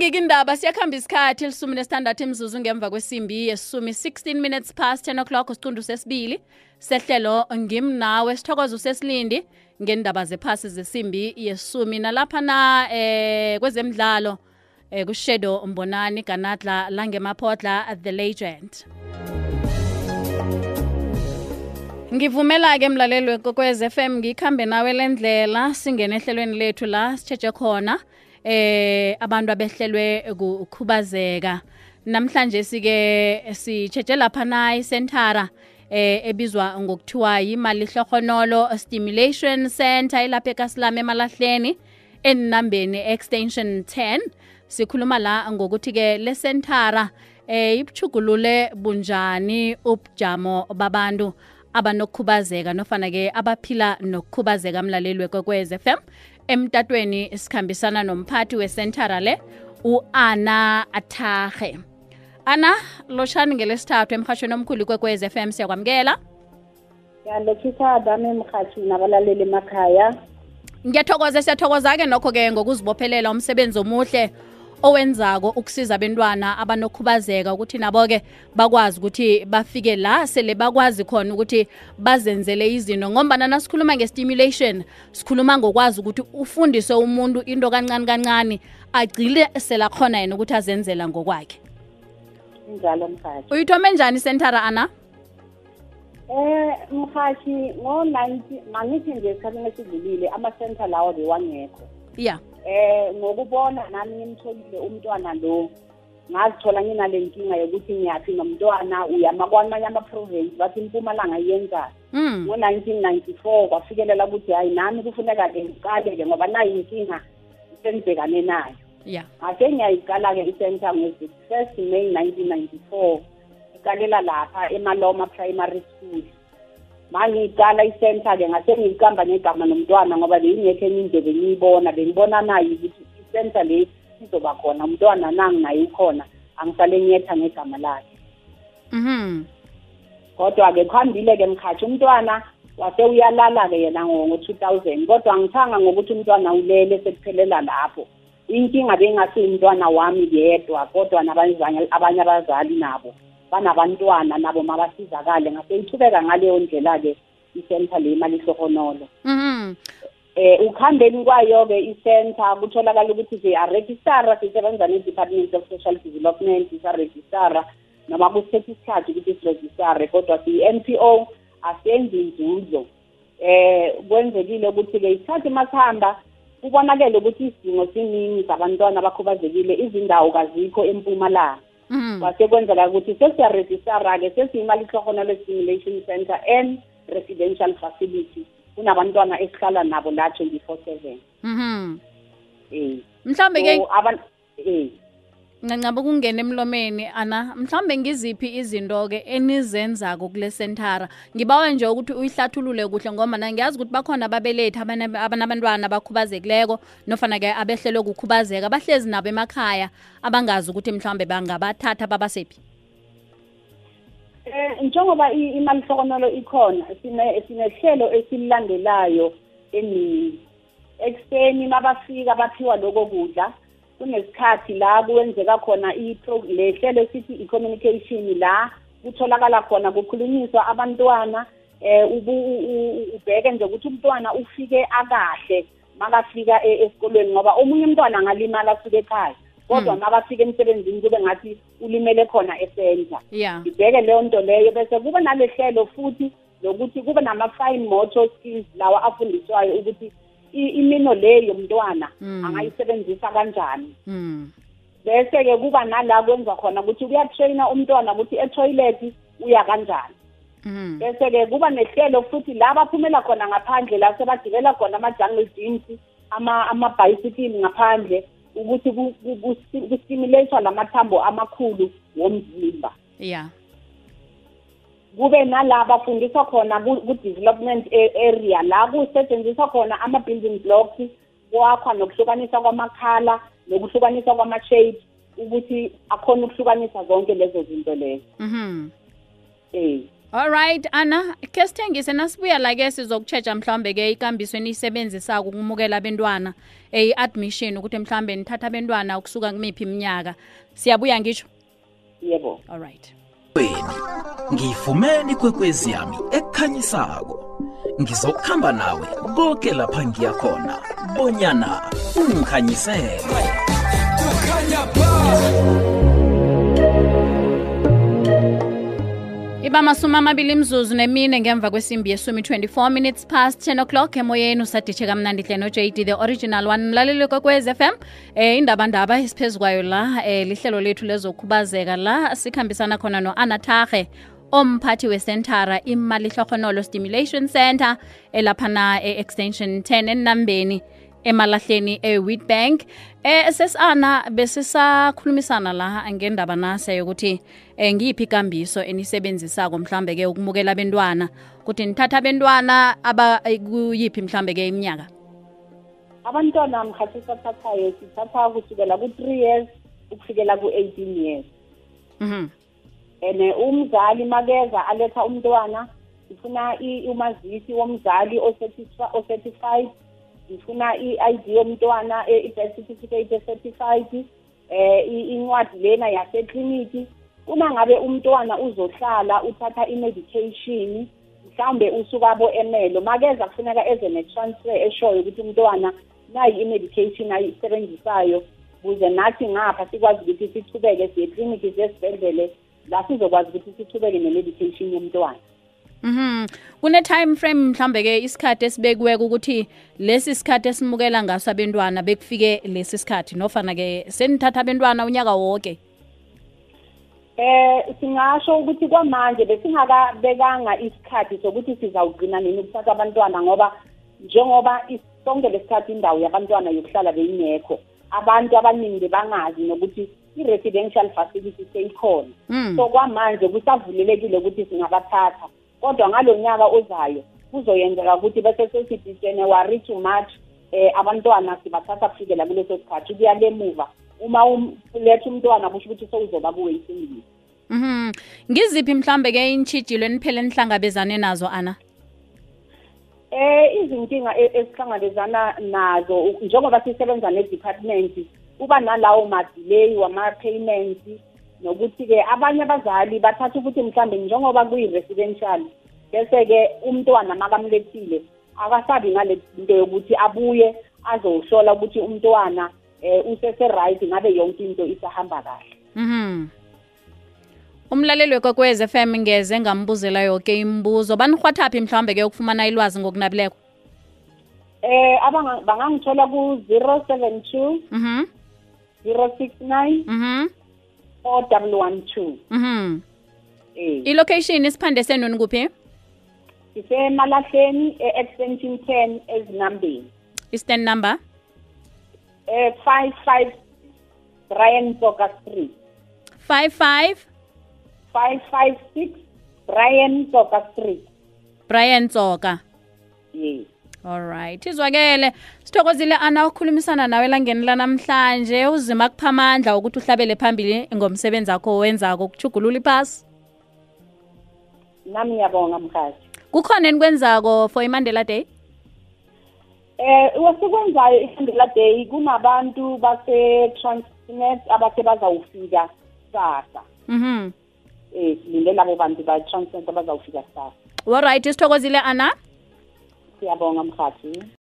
ngikindaba siyakhamba isikhathi elisumi nesithandathu imzuzu ngemva kwesimbi yesumi 16 minutes past 10 o'clock isiqundu sesibili. Sehlelo ngimnawe sithokoza usesilindi ngendaba zephasi zesimbi yesumi. Nalaphana eh kwezemidlalo eh kushedo mbonani ganadla langemaphodla the legend. Ngivumela-ke mlaleli wekokwez FM ngikhambe nawe lendlela singene ehlelweni lethu la sitshetshe khona. Eh abantu abehlelwe ukukhubazeka. Namhlanje sike sitshetshe lapha na isentara eh ebizwa ngokuthiwa yimali hlohonolo stimulation center elapha ekasilame emalahleni enambeni extension 10 sikhuluma la ngokuthi-ke le sentara eh ibuchugulule bunjani ubujamo babantu abanokukhubazeka nofana-ke abaphila nokukhubazeka mlaleli wekwekwez FM emtatweni sikhambisana nomphathi wesentara le u-ana athahe ana loshani ngelesithathu emhashweni omkhulu kwekwez m siyakwamukela. Ngiyalethisa dame emhathi nabalaleli emakhaya. Ngiyathokoza siyathokoza-ke nokho-ke ngokuzibophelela umsebenzi omuhle owenzako ukusiza abentwana abanokhubazeka ukuthi nabo-ke bakwazi ukuthi bafike la sele bakwazi khona ukuthi bazenzele izinto. Ngombana nasikhuluma nge-stimulation sikhuluma ngokwazi ukuthi ufundise umuntu into kancane kancane agcile selakhona yena ukuthi azenzela ngokwakhe. Injalo mhathi uyithome njani isentara ana eh mhathi ngo-90 mangithi nje esikhathini esidlulile ama-center lawo bewangekho. Ya eh ngokubona nami ngimtholile umntwana lo ngazithola nginale nkinga yokuthi ngiyaphi nomntwana uyama kwamanye ama-province bathi impumalanga iyenzani mm. ngo-1994 kwafikelela ukuthi hayi nami kufuneka-ke ngiqale-ke ngoba nayo inkinga sengibhekane nayo. Ya ake ngiyayiqala-ke i-center ngezi-first may 1994 iqalela lapha emaloma primary school. Mangiyiqala i-center-ke ngase ngiyiqamba ngegama nomntwana ngoba beyingekho enye indebe ngiyibona bengibona nayo ukuthi i-center le izoba khona. Umntwana nangi naye ukhona angisale ngiyetha ngegama lakhe. Mhm. Kodwa-ke kuhambile-ke mkhathi umntwana wase uyalala-ke yena ngo-two thousand. Kodwa ngithanga ngokuthi umntwana ulele sekuphelela lapho. Inkinga bengasiyi umntwana wami yedwa kodwa nabanye abanye abazali nabo. Banabantwana nabo mabasizakale. Ngase ichubeka ngaleyo ndlela-ke isenta le imali hlohonolo mhm eh ukuhambeni kwayo-ke isenta kutholakala ukuthi siyaregistara sisebenza ne-department of social development sisaregistara noma kusithetha isikhathi ukuthi siregistare kodwa siyi-n p o asenzi inzuzo. Eh kwenzekile ukuthi-ke isikhathi masihamba kubonakele ukuthi isidingo siningi zabantwana abakhubazekile izindawo kazikho empumalanga. Mhm kwase kwenzeka ukuthi sesiyaregistara-ke sesiyimali hlohonolo stimulation center and residential facility kunabantwana esihlala nabo la twenty-four seven. Mhm eh mhlawumbe ke so abantu eh ncancaba ukungena emlomeni ana mhlawumbe ngiziphi izinto-ke enizenzako kule sentara ngibawa nje ukuthi uyihlathulule kuhle ngoba na ngiyazi ukuthi bakhona ababelethi abana- abanabantwana abakhubazekileko nofana-ke abehlelwe kukhubazeka bahlezi nabo emakhaya abangazi ukuthi mhlawumbe bangabathatha babasephi. Eh njengoba i- imali hlokonolo ikhona sine sinehlelo esililandelayo emini ekseni mabafika baphiwa lokho kudla kunesikhathi la kuwenzeka khona le hlelo sithi i-communication la kutholakala khona kukhulunyiswa abantwana eh ubu- u- u- ubheke nje ukuthi umntwana ufike akahle makafika e- esikolweni ngoba omunye umntwana angalimala asuke ekhaya kodwa makafika emsebenzini kube ngathi ulimele khona esenta ya ngibheke leyo nto leyo bese kube nale hlelo futhi lokuthi kube nama-fine motor skills lawa afundiswayo ukuthi imino le yomntwana Mm. angayisebenzisa kanjani mm. bese-ke kuba nala kwenza khona ukuthi kuyatraina umntwana ukuthi etoilet uya kanjani mm. bese-ke kuba nehlelo futhi la baphumela khona ngaphandle la sebagibela khona ama-jungle gyms ama- amabhayisikili ngaphandle ukuthi ku- ku- ku- kustimulethwa lamathambo amakhulu womzimba ya kube nala bafundiswa khona ku- ku-development a- area la kusetshenziswa khona ama-building blocks kwakhwa nokuhlukanisa kwamakhala nokuhlukanisa kwama-shape ukuthi akhona ukuhlukanisa zonke lezo zinto lezo mhm eh Alright Anna, ke sithengise nasibuya la ke sizokuchecha mhlambe ke ikambiso eniyisebenzisaka ukumukela abantwana eh admission ukuthi mhlambe nithatha abantwana ukusuka kumiphi iminyaka. Siyabuya ngisho. yebo Alright. Weni ngiyifumene ikwekwezi yami ekukhanyisako ngizokuhamba nawe konke lapha ngiya khona. Bonyana ungikhanyisele. Iba masumi amabili imzuzu nemine ngemva kwesimbi yesumi 24 minutes past 10 o'clock. Emoyeni usaditshe kamnandi hle no-jd the original one. Mlaleli kokwez fm eh indabandaba isiphezu kwayo la eh lihlelo lethu lezokhubazeka la sikhambisana khona no-anatahe omphathi wesentara imali hlohonolo stimulation center elaphana e-extension 10 enambeni emalahleni e-wheatbank eh sesana besisakhulumisana la ngendaba nase yokuthi ngiyiphi ikambiso enisebenzisako mhlambe ke ukumukela abentwana? Ukuthi nithatha abentwana abakuyiphi mhlambe ke iminyaka? Abantwana mkhathi sathathayo sithatha kusukela ku-three years ukufikela ku-eighteen years. Mhm. And umzali makeza aletha umntwana sifuna i- umazisi womzali ocertifi- ocertified sifuna i-id yomntwana e- i-birth certificate ecertified eh i- incwadi lena yasekliniki uma ngabe umntwana uzohlala uthatha i-medication mhlawumbe usuka bo-emelo makeza kufuneka eze ne-transfer eshoyo ukuthi umntwana nayi i-medication ayisebenzisayo ukuze nathi ngapha sikwazi ukuthi sichubeke siye ekliniki zesibhedlele la sizokwazi ukuthi sichubeke ne-medication yomntwana Mhm. Kune time frame mhlambe ke isikhathi esibekiweka ukuthi lesi sikhathi esimukela ngaso abantwana bekufike lesi sikhathi nofana ke senithatha abantwana unyaka wonke. Eh singasho ukuthi kwamanje besingakabekanga isikhathi sokuthi sizawugcina nini ukuthatha abantwana ngoba njengoba sonke lesikhathi indawo yabantwana yokuhlala beyingekho abantu abaningi bebangazi nokuthi i-residential facility seyikhona Mm. so kwamanje kusavulelekile ukuthi singabathatha kodwa ngalo nyaka ozayo kuzoyenzeka ukuthi bese sesithi january to march eh abantwana sibathatha kufikela kuleso sikhathi kuya lemuva uma uletha umntwana kusho ukuthi sowuzoba ku-waiting list Mhm. Ngiziphi mhlambe ke intshijilo eniphele nihlangabezane nazo ana? Eh izinkinga e- esihlangabezana nazo njengoba sisebenza ne-department kuba nalawo ma-delay wama-payments nokuthi-ke abanye abazali bathatha ukuthi mhlambe njengoba kuyi-residential bese-ke umntwana makamlethile akasabi ngale nto yokuthi abuye azowuhlola ukuthi umntwana um usese-right ngabe yonke into isahamba kahle Mhm. Umlaleli wekokwez FM ngeze ngambuzela yonke imibuzo. Banihwathaphi mhlawumbe ke ukufumana ilwazi ngokunabileko? eh bangangithola ku-zero seven two Mhm. zero six nine Mhm. four double one two Mhm. eh I-location isiphande senu kuphi sisemalahleni e-extension ten ezinambeni I-stand number? Eh five five Brian Zoka Street 55 five five six Brian Zoka Street Brian Tsoka. yes Alright. Izwakele. Sithokozile ana ukukhulumisana nawe langeni la namhlanje. Uzima kuphamandla ukuthi uhlabele phambili ngomsebenzi wakho wenzako ukuchugulula iphasi. nami ngiyabonga mkhathi Kukhona enikwenzako for iMandela Day? Eh wasekwenzayo ihandela day kunabantu base Transnet abase bazawufika kusasa Mhm. eh silinde labo bantu ba Transnet abazawufika kusasa Alright, isithokozile ana. siyabonga mkhathi